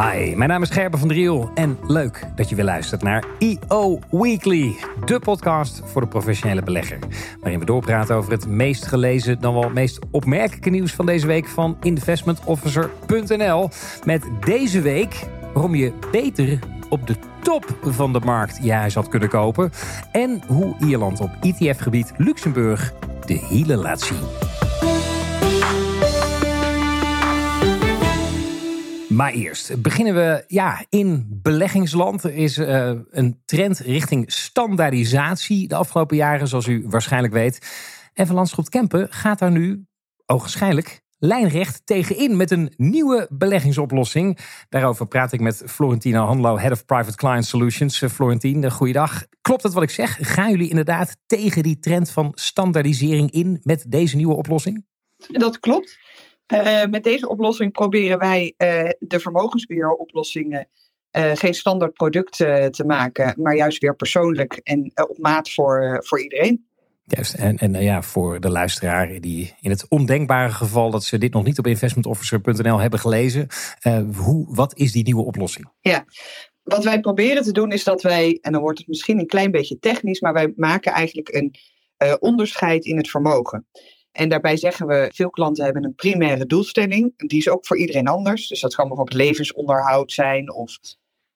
Hi, mijn naam is Gerben van Driel en leuk dat je weer luistert naar EO Weekly, de podcast voor de professionele belegger. Waarin we doorpraten over het meest gelezen, dan wel meest opmerkelijke nieuws van deze week van investmentofficer.nl. Met deze week waarom je beter op de top van de markt je huis had kunnen kopen. En hoe Ierland op ETF-gebied Luxemburg de hielen laat zien. Maar eerst beginnen we ja, in beleggingsland. Er is uh, een trend richting standaardisatie de afgelopen jaren, zoals u waarschijnlijk weet. En Van Landschot Kempen gaat daar nu, ogenschijnlijk, lijnrecht tegenin met een nieuwe beleggingsoplossing. Daarover praat ik met Florentine Handlo, Head of Private Client Solutions. Florentine, goeiedag. Klopt het wat ik zeg? Gaan jullie inderdaad tegen die trend van standaardisering in met deze nieuwe oplossing? Dat klopt. Uh, met deze oplossing proberen wij uh, de vermogensbeheeroplossingen uh, geen standaard product te maken, maar juist weer persoonlijk en op maat voor, voor iedereen. Juist, en, en ja, voor de luisteraar die in het ondenkbare geval dat ze dit nog niet op investmentofficer.nl hebben gelezen, hoe, wat is die nieuwe oplossing? Ja, wat wij proberen te doen is dat wij, en dan wordt het misschien een klein beetje technisch, maar wij maken eigenlijk een onderscheid in het vermogen. En daarbij zeggen we, veel klanten hebben een primaire doelstelling. Die is ook voor iedereen anders. Dus dat kan bijvoorbeeld levensonderhoud zijn of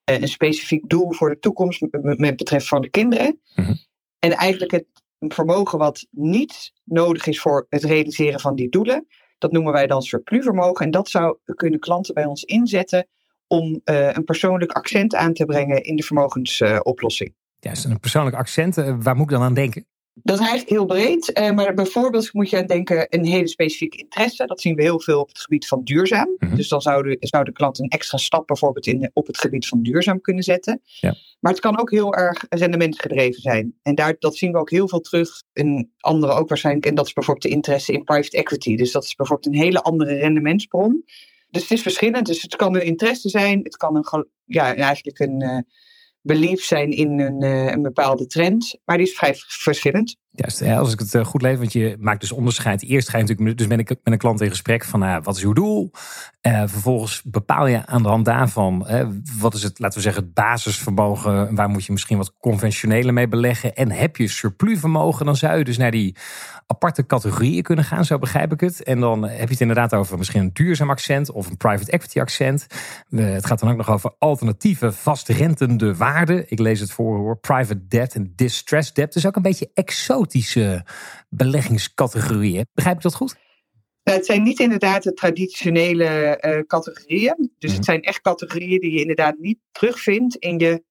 eh, een specifiek doel voor de toekomst met betreft van de kinderen. Mhm. En eigenlijk het vermogen wat niet nodig is voor het realiseren van die doelen, dat noemen wij dan surplusvermogen. En dat zou kunnen klanten bij ons inzetten om uh, een persoonlijk accent aan te brengen in de vermogensoplossing. Uh, ja, dus een persoonlijk accent, uh, waar moet ik dan aan denken? Dat is eigenlijk heel breed. Uh, maar bijvoorbeeld moet je aan denken een hele specifieke interesse. Dat zien we heel veel op het gebied van duurzaam. Mm Dus dan zou de, zou de klant een extra stap bijvoorbeeld in, op het gebied van duurzaam kunnen zetten. Ja. Maar het kan ook heel erg rendementgedreven zijn. En daar, dat zien we ook heel veel terug. En andere ook waarschijnlijk. En dat is bijvoorbeeld de interesse in private equity. Dus dat is bijvoorbeeld een hele andere rendementsbron. Dus het is verschillend. Dus het kan een interesse zijn. Het kan een, ja, eigenlijk een... Uh, belief zijn in een, uh, een, bepaalde trend. Maar die is vrij verschillend. Juist, als ik het eh, goed lees, want je maakt dus onderscheid. Eerst ga je natuurlijk dus ben ik met een klant in gesprek van uh, wat is uw doel? Vervolgens bepaal je aan de hand daarvan wat is het, laten we zeggen, het basisvermogen. Waar moet je misschien wat conventionele mee beleggen? En heb je surplusvermogen, dan zou je dus naar die aparte categorieën kunnen gaan, zo begrijp ik het. En dan heb je het inderdaad over misschien een duurzaam accent of een private equity accent. het gaat dan ook nog over alternatieve vastrentende waarden. Ik lees het voor hoor. Private debt en distressed debt. Dus ook een beetje exotische beleggingscategorieën. Begrijp ik dat goed? Het zijn niet inderdaad de traditionele uh, categorieën. Dus het mhm. zijn echt categorieën die je inderdaad niet terugvindt in je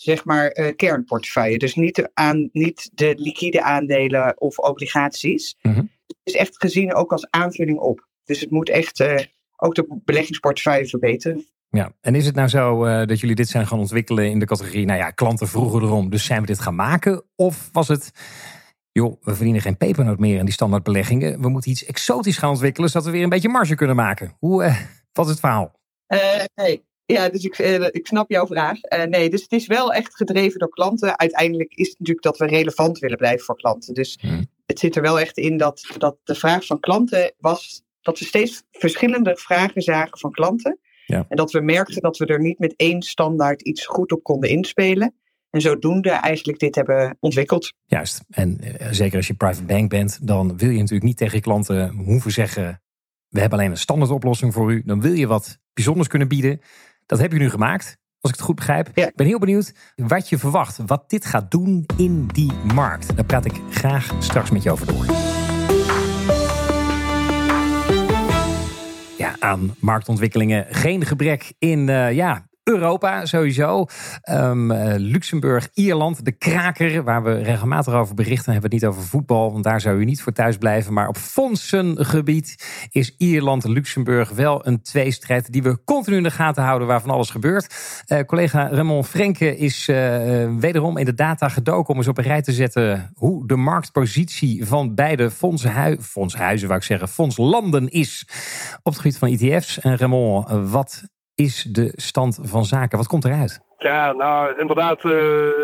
zeg maar, uh, kernportefeuille. Dus niet de, aan, niet de liquide aandelen of obligaties. Mm Het is echt gezien ook als aanvulling op. Dus het moet echt uh, ook de beleggingsportefeuille verbeteren. Ja, en is het nou zo uh, dat jullie dit zijn gaan ontwikkelen in de categorie, nou ja, klanten vroegen erom, dus zijn we dit gaan maken? Of was het, joh, we verdienen geen pepernoot meer in die standaardbeleggingen, we moeten iets exotisch gaan ontwikkelen, zodat we weer een beetje marge kunnen maken? Hoe, uh, wat is het verhaal? nee, ja, dus ik, eh, ik snap jouw vraag. Uh, nee, dus het is wel echt gedreven door klanten. Uiteindelijk is het natuurlijk dat we relevant willen blijven voor klanten. Dus hmm. het zit er wel echt in dat, dat de vraag van klanten was dat we steeds verschillende vragen zagen van klanten. Ja. En dat we merkten dat we er niet met één standaard iets goed op konden inspelen. En zodoende eigenlijk dit hebben ontwikkeld. Juist. En uh, zeker als je private bank bent, dan wil je natuurlijk niet tegen je klanten hoeven zeggen: We hebben alleen een standaard oplossing voor u. Dan wil je wat bijzonders kunnen bieden. Dat heb je nu gemaakt, als ik het goed begrijp. Ik ben heel benieuwd wat je verwacht, wat dit gaat doen in die markt. Daar praat ik graag straks met je over door. Ja, aan marktontwikkelingen geen gebrek in uh, ja, Europa sowieso. Um, Luxemburg, Ierland, de kraker, waar we regelmatig over berichten. hebben we het niet over voetbal, want daar zou u niet voor thuis blijven. Maar op fondsengebied is Ierland, Luxemburg wel een tweestrijd die we continu in de gaten houden, waar van alles gebeurt. Uh, collega Ramon Frenke is uh, wederom in de data gedoken om eens op een rij te zetten hoe de marktpositie van beide fondshuizen, fondshuizen, wou ik zeggen, fondslanden is op het gebied van ETF's. En Ramon, wat is de stand van zaken? Wat komt eruit? Ja, nou inderdaad, uh,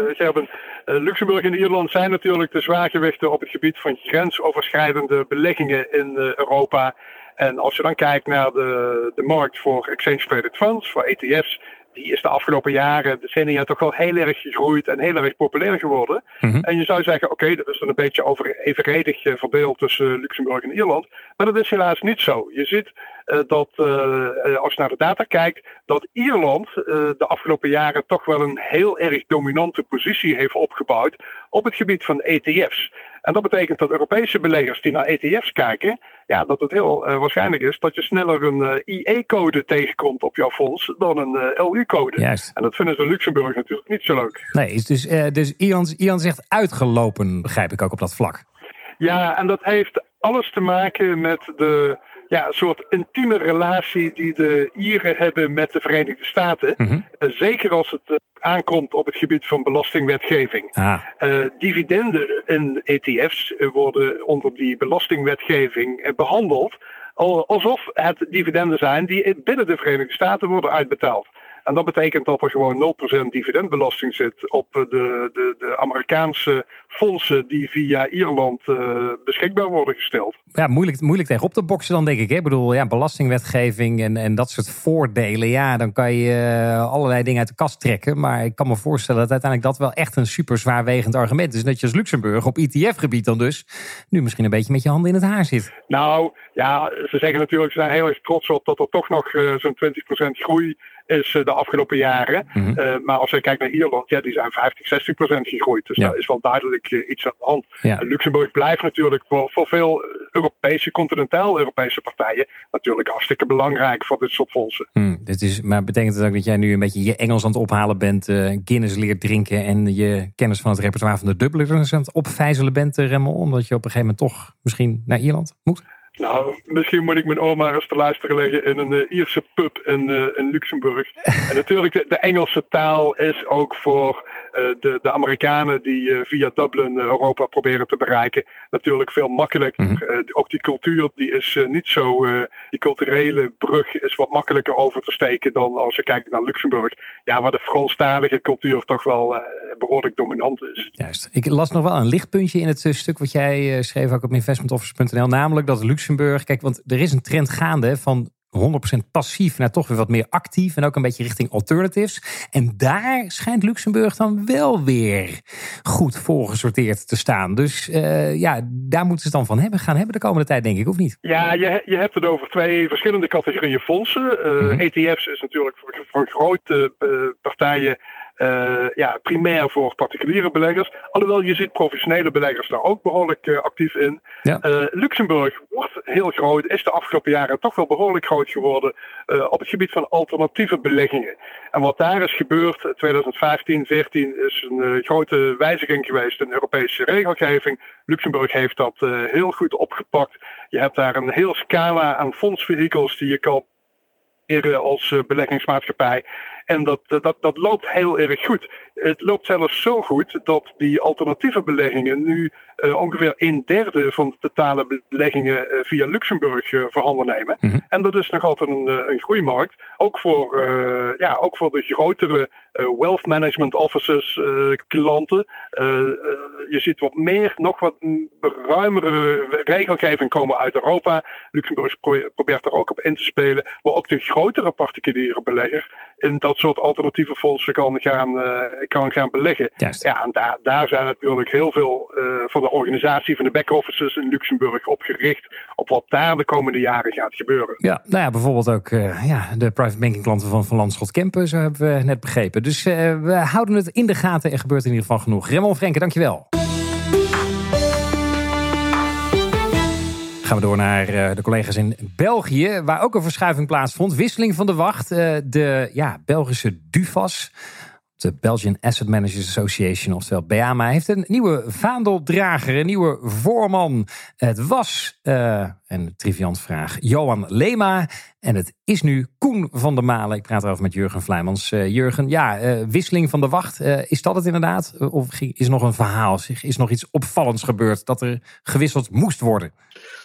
Gerben. Uh, Luxemburg en Ierland zijn natuurlijk de zwaargewichten op het gebied van grensoverschrijdende beleggingen in uh, Europa. En als je dan kijkt naar de, de markt voor exchange traded funds, voor ETF's, die is de afgelopen jaren, decennia, toch wel heel erg gegroeid en heel erg populair geworden. Mhm. En je zou zeggen, oké, dat is dan een beetje over evenredig eh, verdeeld tussen Luxemburg en Ierland. Maar dat is helaas niet zo. Je ziet eh, dat, eh, eh, als je naar de data kijkt, dat Ierland eh, de afgelopen jaren toch wel een heel erg dominante positie heeft opgebouwd op het gebied van ETF's. En dat betekent dat Europese beleggers die naar ETF's kijken, ja, dat het heel eh, waarschijnlijk is dat je sneller een eh, IE-code tegenkomt op jouw fonds dan een eh, LU-code. Juist. En dat vinden ze in Luxemburg natuurlijk niet zo leuk. Nee, is dus, dus Ian, Ian zegt uitgelopen, begrijp ik ook op dat vlak. Ja, en dat heeft alles te maken met de ja, soort intieme relatie die de Ieren hebben met de Verenigde Staten. Mhm. Eh, Zeker als het eh, aankomt op het gebied van belastingwetgeving. Ah, Eh, dividenden in ETF's worden onder die belastingwetgeving eh, behandeld al- alsof het dividenden zijn die binnen de Verenigde Staten worden uitbetaald. En dat betekent dat er gewoon 0% dividendbelasting zit op eh, de, de, de Amerikaanse fondsen die via Ierland eh, beschikbaar worden gesteld. ja, moeilijk, moeilijk tegen op te boksen dan, denk ik. Hè? Ik bedoel, ja, belastingwetgeving en, en dat soort voordelen. Ja, dan kan je eh, allerlei dingen uit de kast trekken. Maar ik kan me voorstellen dat uiteindelijk dat wel echt een super zwaarwegend argument is. Net als Luxemburg op ETF-gebied dan dus nu misschien een beetje met je handen in het haar zit. Nou, ja, ze zeggen natuurlijk, ze zijn heel erg trots op dat er toch nog zo'n 20% groei is eh, de afgelopen jaren. Mhm. Eh, maar als je kijkt naar Ierland, ja, die zijn 50, 60 procent gegroeid. Dus Ja. daar is wel duidelijk eh, iets aan de hand. Ja. Luxemburg blijft natuurlijk voor, voor veel Europese, continentaal-Europese partijen natuurlijk hartstikke belangrijk voor dit soort fondsen. Hm, dit is, maar betekent het ook dat jij nu een beetje je Engels aan het ophalen bent, Guinness leert drinken en je kennis van het repertoire van de Dubliners aan het opvijzelen bent, Remmel, omdat je op een gegeven moment toch misschien naar Ierland moet? Nou, misschien moet ik mijn oma eens te luisteren leggen in een eh, Ierse pub in, eh, in Luxemburg. en natuurlijk, de, de Engelse taal is ook voor de, de Amerikanen die eh, via Dublin eh, Europa proberen te bereiken, natuurlijk veel makkelijker. Mhm. Eh, ook die cultuur, die is eh, niet zo, eh, die culturele brug is wat makkelijker over te steken dan als je kijkt naar Luxemburg. Ja, waar de Franstalige cultuur toch wel eh, behoorlijk dominant is. Juist. Ik las nog wel een lichtpuntje in het eh, stuk wat jij eh, schreef ook op investmentoffice.nl. Namelijk dat Luxemburg, kijk, want er is een trend gaande van 100% passief naar toch weer wat meer actief. En ook een beetje richting alternatives. En daar schijnt Luxemburg dan wel weer goed voor gesorteerd te staan. Dus eh, ja, daar moeten ze het dan van hebben, gaan hebben de komende tijd, denk ik, of niet? Ja, je, je hebt het over twee verschillende categorieën fondsen. Eh, Mhm. ETF's is natuurlijk voor, voor grote eh, partijen eh, ja, primair voor particuliere beleggers. Alhoewel je ziet professionele beleggers daar ook behoorlijk eh, actief in. Ja. Eh, Luxemburg wordt heel groot, is de afgelopen jaren toch wel behoorlijk groot geworden op het gebied van alternatieve beleggingen. En wat daar is gebeurd, 2015, 14 is een grote wijziging geweest in Europese regelgeving. Luxemburg heeft dat heel goed opgepakt. Je hebt daar een heel scala aan fondsvehikels die je kan als beleggingsmaatschappij. En dat, dat, dat loopt heel erg goed. Het loopt zelfs zo goed dat die alternatieve beleggingen nu eh, ongeveer een derde van de totale beleggingen eh, via Luxemburg eh, voorhanden nemen. Mhm. En dat is nog altijd een, een groeimarkt. Ook voor, ja, ook voor de grotere wealth management offices klanten. Je ziet wat meer, nog wat ruimere regelgeving komen uit Europa. Luxemburg pro- probeert er ook op in te spelen. Maar ook de grotere particuliere belegger in dat soort alternatieve fondsen kan gaan, eh, kan gaan beleggen. Juist. Ja, en daar, daar zijn natuurlijk heel veel eh, van de organisatie van de back-offices in Luxemburg op gericht. Op wat daar de komende jaren gaat gebeuren. Ja, nou ja, bijvoorbeeld ook eh, ja, de private banking klanten van Van Landschot Kempen, zo hebben we net begrepen. Dus we houden het in de gaten. Er gebeurt in ieder geval genoeg. Remmel Frenke, dankjewel. Gaan we door naar eh, de collega's in België, waar ook een verschuiving plaatsvond. Wisseling van de wacht. Eh, de ja, Belgische DUFAS, de Belgian Asset Managers Association, oftewel BAMA, heeft een nieuwe vaandeldrager, een nieuwe voorman. Het was, eh, een triviant vraag, Johan Lema. En het is nu Koen van der Malen. Ik praat erover met Jurgen Vlijmans. Jurgen, ja, eh, wisseling van de wacht. Is dat het inderdaad? Of is er nog een verhaal? Is er nog iets opvallends gebeurd dat er gewisseld moest worden?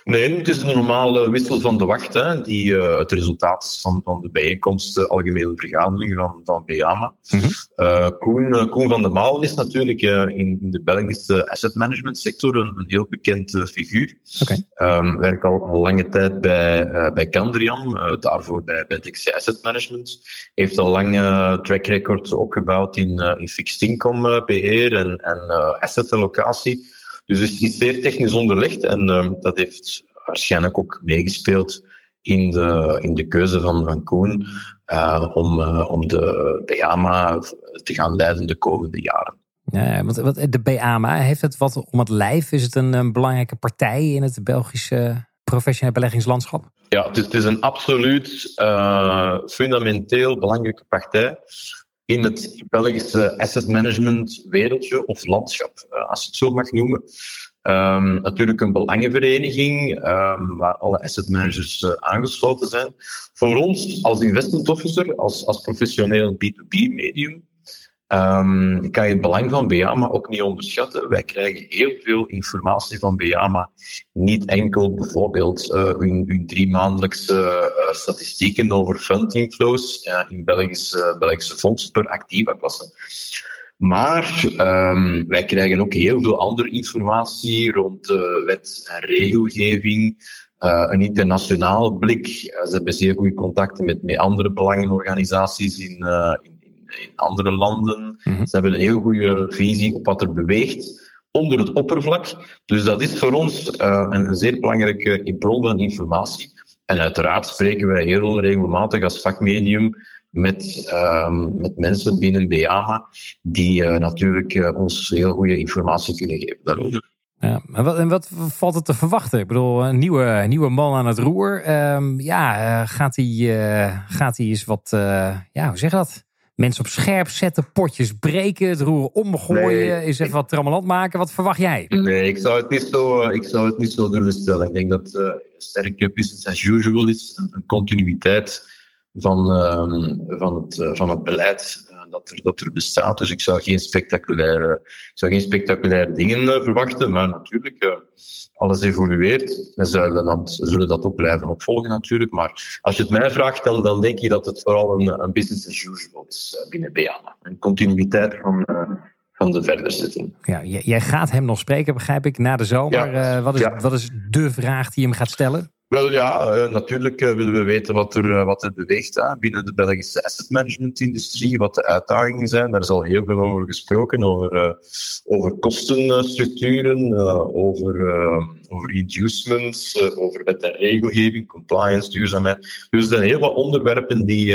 Nee, het is een normale wissel van de wacht, hè, die uh, het resultaat van, van de bijeenkomst, de algemene vergadering van, van BEAMA. Mm -hmm. Koen, van der Maal is natuurlijk in, in, de Belgische asset management sector een, een heel bekend figuur. Okay. Um, werkt al, al lange tijd bij, bij Candrian, daarvoor bij, bij Dexia Asset Management. Heeft al lang track record opgebouwd in, in fixed income beheer en, en asset allocatie. Dus het is zeer technisch onderlegd en uh, dat heeft waarschijnlijk ook meegespeeld in de, in de keuze van, van Koen uh, om, uh, om de BAMA te gaan leiden de komende jaren. Ja, want wat, de BAMA, heeft het wat om het lijf? Is het een, een belangrijke partij in het Belgische professionele beleggingslandschap? Ja, het is, het is een absoluut uh, fundamenteel belangrijke partij in het Belgische asset management wereldje of landschap, eh, als je het zo mag noemen. Um, natuurlijk een belangenvereniging um, waar alle asset managers uh, aangesloten zijn. Voor ons als investment officer, als, als professioneel B2B medium, Um, kan je het belang van BEAMA ook niet onderschatten. Wij krijgen heel veel informatie van BEAMA. Niet enkel bijvoorbeeld uh, hun, hun drie maandelijkse uh, statistieken over fund inflows uh, in Belgische, Belgische fondsen per actieve klasse. Maar um, wij krijgen ook heel veel andere informatie rond wet en regelgeving. een internationaal blik. ze hebben zeer goede contacten met, met andere belangenorganisaties in, in in andere landen. Mhm. Ze hebben een heel goede visie op wat er beweegt onder het oppervlak. Dus dat is voor ons uh, een zeer belangrijke bron van informatie. En uiteraard spreken wij heel regelmatig als vakmedium met, uh, met mensen binnen BAMA die uh, natuurlijk uh, ons heel goede informatie kunnen geven daarover. Ja, en wat, en wat valt er te verwachten? Ik bedoel, een nieuwe, nieuwe man aan het roer. Um, ja, gaat hij gaat hij eens wat, ja, hoe zeg je dat? Mensen op scherp zetten, potjes breken, het roer omgooien, nee. eens even wat trammeland maken. Wat verwacht jij? Nee, ik zou het niet zo, ik zou het niet zo durven stellen. Ik denk dat uh, sterke business as usual is, een continuïteit van, uh, van, het, uh, van het beleid dat, er, dat er bestaat. Dus ik zou geen spectaculaire, ik zou geen spectaculaire dingen verwachten, maar natuurlijk alles evolueert. En zullen, dan, zullen dat ook blijven opvolgen natuurlijk. Maar als je het mij vraagt, dan, dan denk je dat het vooral een, een business as usual is eh, binnen BAMA. Een continuïteit van, uh, van de verderzitting. Ja, jij gaat hem nog spreken, begrijp ik, na de zomer. Ja, uh, wat, is, ja. wat is de vraag die hem gaat stellen? Wel ja, uh, natuurlijk uh, willen we weten wat er, uh, wat er beweegt binnen de Belgische asset management industrie, wat de uitdagingen zijn. Daar is al heel veel over gesproken, over, over kostenstructuren, over, over inducements, over wet en regelgeving, compliance, duurzaamheid. Dus er zijn heel wat onderwerpen die,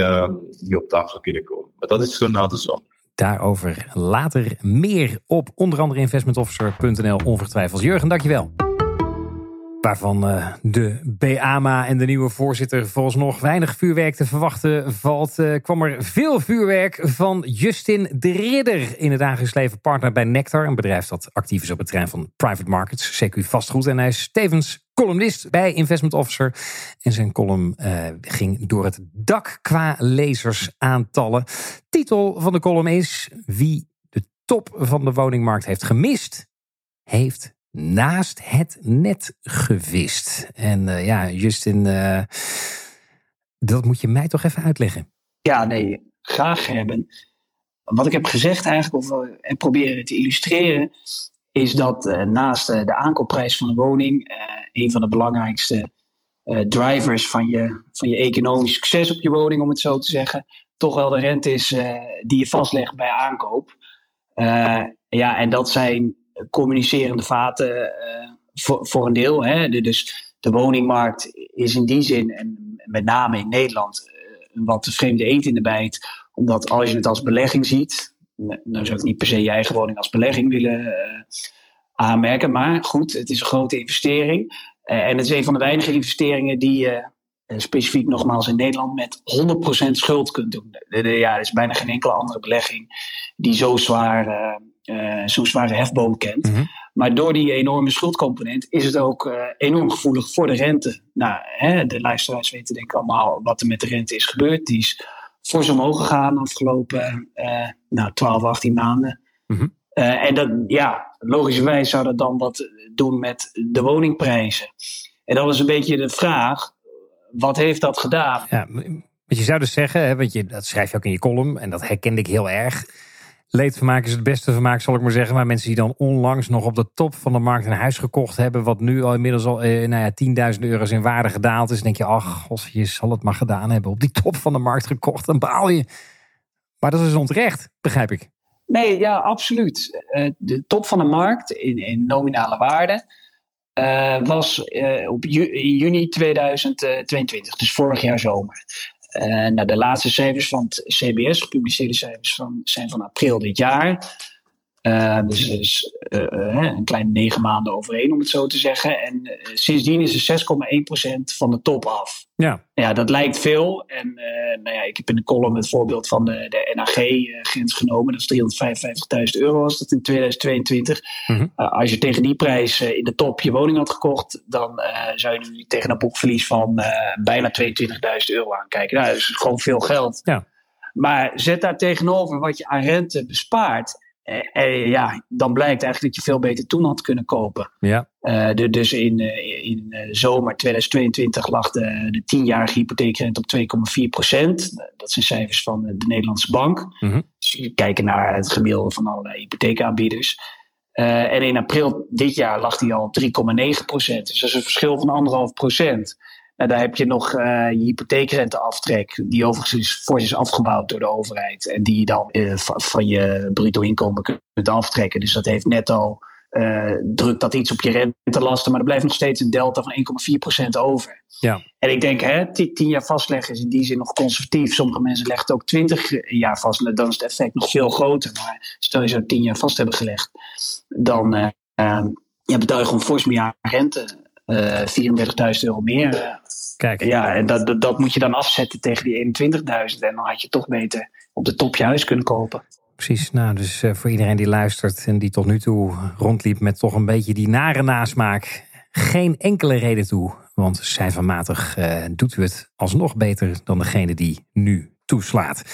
die op tafel kunnen komen. Maar dat is zo na de zomer. Daarover later meer op onder andere investmentofficer.nl ongetwijfeld. Jurgen, dankjewel. Waarvan uh, de BAMA en de nieuwe voorzitter vooralsnog weinig vuurwerk te verwachten valt, uh, kwam er veel vuurwerk van Justin de Ridder. In het leven partner bij Nectar, een bedrijf dat actief is op het terrein van private markets, CQ vastgoed. En hij is tevens columnist bij Investment Officer. En zijn column uh, ging door het dak qua lezersaantallen. Titel van de column is Wie de top van de woningmarkt heeft gemist, heeft naast het net gewist. En uh, ja, Justin, uh, dat moet je mij toch even uitleggen. Ja, nee, graag hebben. Wat ik heb gezegd eigenlijk, of en proberen te illustreren, is dat naast de aankoopprijs van een woning een van de belangrijkste drivers van je, van je economisch succes op je woning, om het zo te zeggen, toch wel de rente is die je vastlegt bij aankoop. ja, en dat zijn communicerende vaten uh, voor, voor een deel. Hè. Dus de woningmarkt is in die zin, en met name in Nederland, uh, een wat vreemde eend in de bijt. Omdat als je het als belegging ziet, nou zou ik niet per se je eigen woning als belegging willen uh, aanmerken. Maar goed, het is een grote investering. en het is een van de weinige investeringen die specifiek nogmaals in Nederland met 100% schuld kunt doen. Ja, er is bijna geen enkele andere belegging die zo zwaar uh, zo'n zware hefboom kent. Mhm. Maar door die enorme schuldcomponent is het ook uh, enorm gevoelig voor de rente. Nou, hè, de luisteraars weten denk ik allemaal wat er met de rente is gebeurd. Die is fors omhoog gegaan de afgelopen uh, nou, 12, 18 maanden. Mhm. en dat, ja, logischerwijs zou dat dan wat doen met de woningprijzen. En dan is een beetje de vraag, wat heeft dat gedaan? Ja, wat je zou dus zeggen, hè, want je, dat schrijf je ook in je column en dat herkende ik heel erg. Leedvermaak is het beste vermaak, zal ik maar zeggen. Maar mensen die dan onlangs nog op de top van de markt een huis gekocht hebben, wat nu al inmiddels al eh, nou ja, 10.000 euro's in waarde gedaald is, denk je, ach, als je zal het maar gedaan hebben. Op die top van de markt gekocht, dan baal je. Maar dat is onterecht, begrijp ik. Nee, ja, absoluut. Uh, de top van de markt in, in nominale waarde uh, was uh, op juni 2022, dus vorig jaar zomer. Uh, nou, de laatste cijfers van het CBS, gepubliceerde cijfers, van, zijn van april dit jaar. Uh, dus, dus uh, een kleine negen maanden overheen, om het zo te zeggen. En sindsdien is er 6,1% van de top af. Ja. ja, dat lijkt veel. En nou ja, ik heb in de column het voorbeeld van de, de NAG-grens genomen. Dat is 355.000 euro was dat in 2022. Mm -hmm. als je tegen die prijs in de top je woning had gekocht, dan zou je nu tegen een boekverlies van bijna 22.000 euro aankijken. Nou, dat is gewoon veel geld. Ja. Maar zet daar tegenover wat je aan rente bespaart. Eh, eh, ja, dan blijkt eigenlijk dat je veel beter toen had kunnen kopen. Ja. Uh, de, dus in, uh, in uh, zomer 2022 lag de, de 10-jarige hypotheekrente op 2,4 procent. Dat zijn cijfers van de Nederlandse bank. Mm -hmm. Dus je kijkt naar het gemiddelde van allerlei hypotheekaanbieders. en in april dit jaar lag die al op 3,9 procent. Dus dat is een verschil van anderhalf procent. Nou, daar heb je nog uh, je hypotheekrenteaftrek, die overigens fors is afgebouwd door de overheid. En die je dan uh, van je bruto inkomen kunt aftrekken. Dus dat heeft netto, uh, drukt dat iets op je rentelasten. Maar er blijft nog steeds een delta van 1,4% over. Ja. En ik denk, hè, 10 jaar vastleggen is in die zin nog conservatief. Sommige mensen leggen het ook 20 jaar vast. Dan is het effect nog veel groter. Maar stel je zo 10 jaar vast hebben gelegd, dan ja, betaal je gewoon fors meer aan rente. Uh, 34.000 euro meer. Kijk. Ja, en dat, dat, dat, moet je dan afzetten tegen die 21.000. En dan had je toch beter op de top je huis kunnen kopen. Precies, nou dus uh, voor iedereen die luistert en die tot nu toe rondliep met toch een beetje die nare nasmaak. Geen enkele reden toe, want cijfermatig uh, doet u het alsnog beter dan degene die nu toeslaat.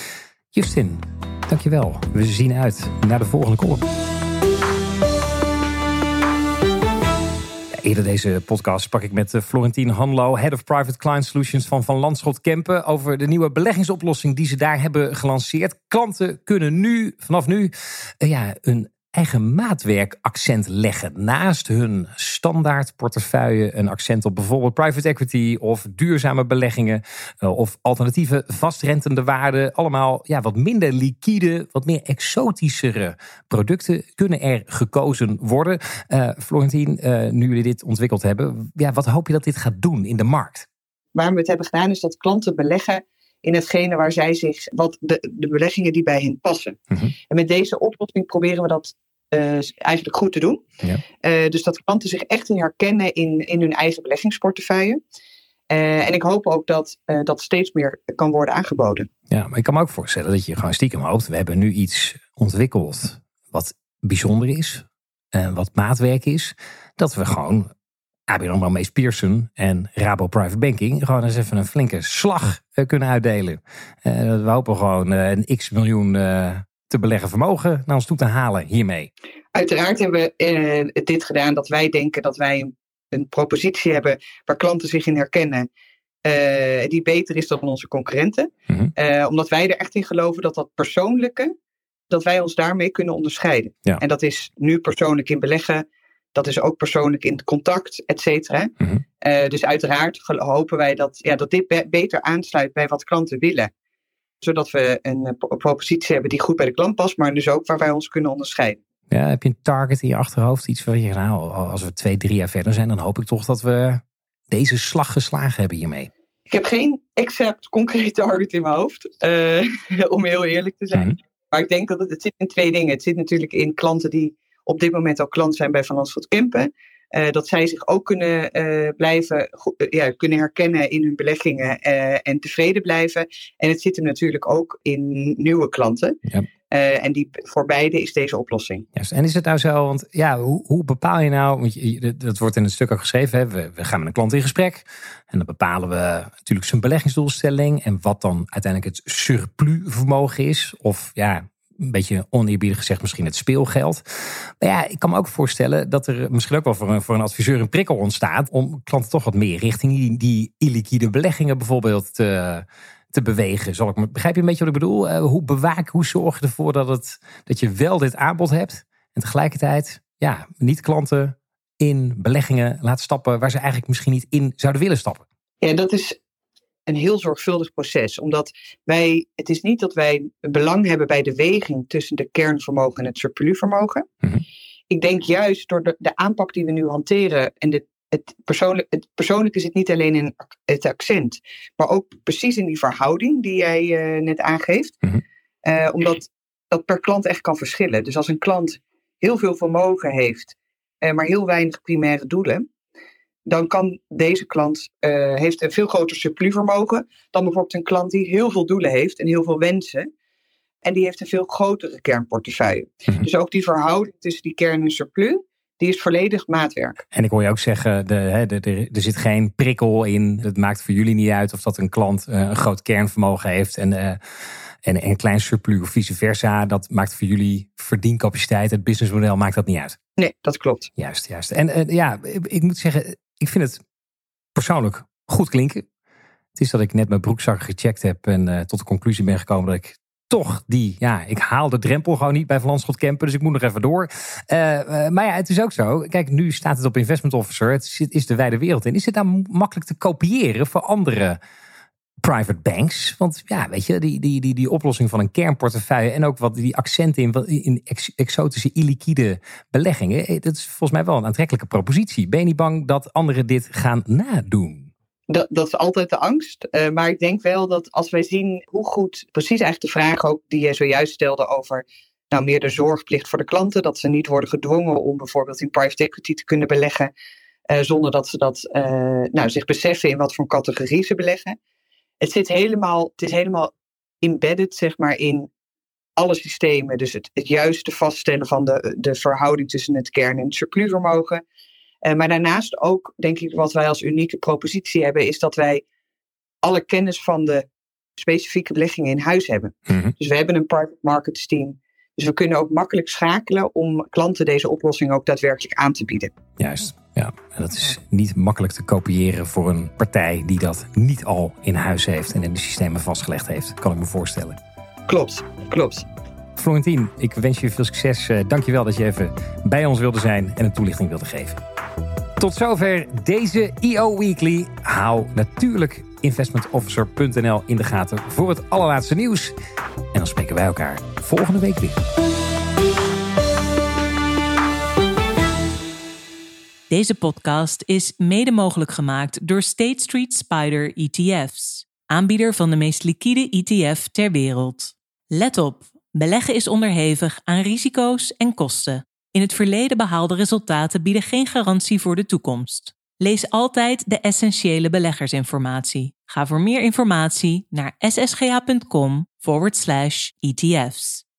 Justin, dankjewel. We zien uit naar de volgende column. Eerder deze podcast sprak ik met Florentien Hanlo, Head of Private Client Solutions van Van Landschot Kempen, over de nieuwe beleggingsoplossing die ze daar hebben gelanceerd. Klanten kunnen nu, vanaf nu, ja, een eigen maatwerkaccent leggen. Naast hun standaard portefeuille een accent op bijvoorbeeld private equity of duurzame beleggingen of alternatieve vastrentende waarden. Allemaal ja, wat minder liquide, wat meer exotischere producten kunnen er gekozen worden. Uh, Florentien, uh, nu jullie dit ontwikkeld hebben, ja, wat hoop je dat dit gaat doen in de markt? Waarom we het hebben gedaan is dat klanten beleggen in hetgene waar zij zich, wat de, de beleggingen die bij hen passen. Mm-hmm. En met deze oplossing proberen we dat uh, eigenlijk goed te doen. Ja. Uh, dus dat klanten zich echt herkennen in, in hun eigen beleggingsportefeuille. Uh, en ik hoop ook dat dat steeds meer kan worden aangeboden. Ja, maar ik kan me ook voorstellen dat je gewoon stiekem hoopt. We hebben nu iets ontwikkeld wat bijzonder is. En wat maatwerk is. Dat we gewoon ABN AMRO Mees Pearson en Rabo Private Banking gewoon eens even een flinke slag uh, kunnen uitdelen. Uh, we hopen gewoon uh, een x miljoen te beleggen vermogen naar ons toe te halen hiermee. Uiteraard hebben we dit gedaan dat wij denken dat wij een, een propositie hebben waar klanten zich in herkennen. die beter is dan onze concurrenten. Mm-hmm. omdat wij er echt in geloven dat dat persoonlijke, dat wij ons daarmee kunnen onderscheiden. Ja. En dat is nu persoonlijk in beleggen. Dat is ook persoonlijk in contact, et cetera. Mm-hmm. Uh, dus uiteraard hopen wij dat, ja, dat dit be beter aansluit bij wat klanten willen. Zodat we een uh, propositie hebben die goed bij de klant past, maar dus ook waar wij ons kunnen onderscheiden. Ja, heb je een target in je achterhoofd? Iets waar je, nou, als we twee, drie jaar verder zijn, dan hoop ik toch dat we deze slag geslagen hebben hiermee. Ik heb geen exact concreet target in mijn hoofd, uh, om heel eerlijk te zijn. Mm-hmm. Maar ik denk dat het, het zit in twee dingen. Het zit natuurlijk in klanten die op dit moment al klant zijn bij Van Landschot Kempen. Uh, dat zij zich ook kunnen uh, blijven, uh, ja, kunnen herkennen in hun beleggingen en tevreden blijven. En het zit hem natuurlijk ook in nieuwe klanten. Ja. en die, voor beide is deze oplossing. Yes. En is het nou zo, want ja, hoe, hoe bepaal je nou, want je, dat wordt in het stuk ook geschreven, hè? We, we gaan met een klant in gesprek en dan bepalen we natuurlijk zijn beleggingsdoelstelling en wat dan uiteindelijk het surplus vermogen is. Of ja, een beetje oneerbiedig gezegd misschien het speelgeld. Maar ja, ik kan me ook voorstellen dat er misschien ook wel voor een, voor een adviseur een prikkel ontstaat om klanten toch wat meer richting die, illiquide beleggingen bijvoorbeeld te, te bewegen. Zal ik, begrijp je een beetje wat ik bedoel? Uh, hoe bewaak, hoe zorg je ervoor dat, het, dat je wel dit aanbod hebt en tegelijkertijd ja, niet klanten in beleggingen laat stappen waar ze eigenlijk misschien niet in zouden willen stappen? Ja, dat is een heel zorgvuldig proces. Omdat wij, het is niet dat wij belang hebben bij de weging tussen de kernvermogen en het surplusvermogen. Mm Ik denk juist door de, de aanpak die we nu hanteren en de, het, persoonlijk, het persoonlijke zit niet alleen in het accent, maar ook precies in die verhouding die jij uh, net aangeeft. Mm uh, omdat dat per klant echt kan verschillen. Dus als een klant heel veel vermogen heeft, uh, maar heel weinig primaire doelen, dan kan deze klant uh, heeft een veel groter surplusvermogen dan bijvoorbeeld een klant die heel veel doelen heeft en heel veel wensen. En die heeft een veel grotere kernportefeuille. Mhm. Dus ook die verhouding tussen die kern en surplus, die is volledig maatwerk. En ik hoor je ook zeggen, de, de, de, er zit geen prikkel in. Het maakt voor jullie niet uit of dat een klant uh, een groot kernvermogen heeft en, uh, en, een klein surplus of vice versa. Dat maakt voor jullie verdiencapaciteit, het businessmodel maakt dat niet uit. Nee, dat klopt. Juist, juist. En ja, ik moet zeggen, ik vind het persoonlijk goed klinken. Het is dat ik net mijn broekzak gecheckt heb en uh, tot de conclusie ben gekomen dat ik toch die, ja, ik haal de drempel gewoon niet bij Van Landschot Kempen, dus ik moet nog even door. Uh, uh, maar ja, het is ook zo. Kijk, nu staat het op Investment Officer. Het is de wijde wereld in. Is het dan makkelijk te kopiëren voor andere private banks. Want ja, weet je, die, die, die, die oplossing van een kernportefeuille en ook wat die accenten in, in exotische illiquide beleggingen, eh, dat is volgens mij wel een aantrekkelijke propositie. Ben je niet bang dat anderen dit gaan nadoen? Dat, dat is altijd de angst. Uh, maar ik denk wel dat als wij zien hoe goed, precies eigenlijk de vraag ook die je zojuist stelde over nou, meer de zorgplicht voor de klanten, dat ze niet worden gedwongen om bijvoorbeeld in private equity te kunnen beleggen. Uh, zonder dat ze dat nou, zich beseffen in wat voor categorie ze beleggen het zit helemaal, het is helemaal embedded, zeg maar, in alle systemen. Dus het, het juiste vaststellen van de, de verhouding tussen het kern- en het surplusvermogen. Uh, maar daarnaast ook, denk ik, wat wij als unieke propositie hebben, is dat wij alle kennis van de specifieke beleggingen in huis hebben. Mhm. Dus we hebben een private markets team. Dus we kunnen ook makkelijk schakelen om klanten deze oplossing ook daadwerkelijk aan te bieden. Juist. Ja, en dat is niet makkelijk te kopiëren voor een partij die dat niet al in huis heeft en in de systemen vastgelegd heeft, kan ik me voorstellen. Klopt, klopt. Florentien, ik wens je veel succes. Eh, Dank je wel dat je even bij ons wilde zijn en een toelichting wilde geven. Tot zover deze EO Weekly. Hou natuurlijk investmentofficer.nl in de gaten voor het allerlaatste nieuws. En dan spreken wij elkaar volgende week weer. Deze podcast is mede mogelijk gemaakt door State Street Spider ETF's, aanbieder van de meest liquide ETF ter wereld. Let op, beleggen is onderhevig aan risico's en kosten. In het verleden behaalde resultaten bieden geen garantie voor de toekomst. Lees altijd de essentiële beleggersinformatie. Ga voor meer informatie naar ssga.com forward slash ETF's.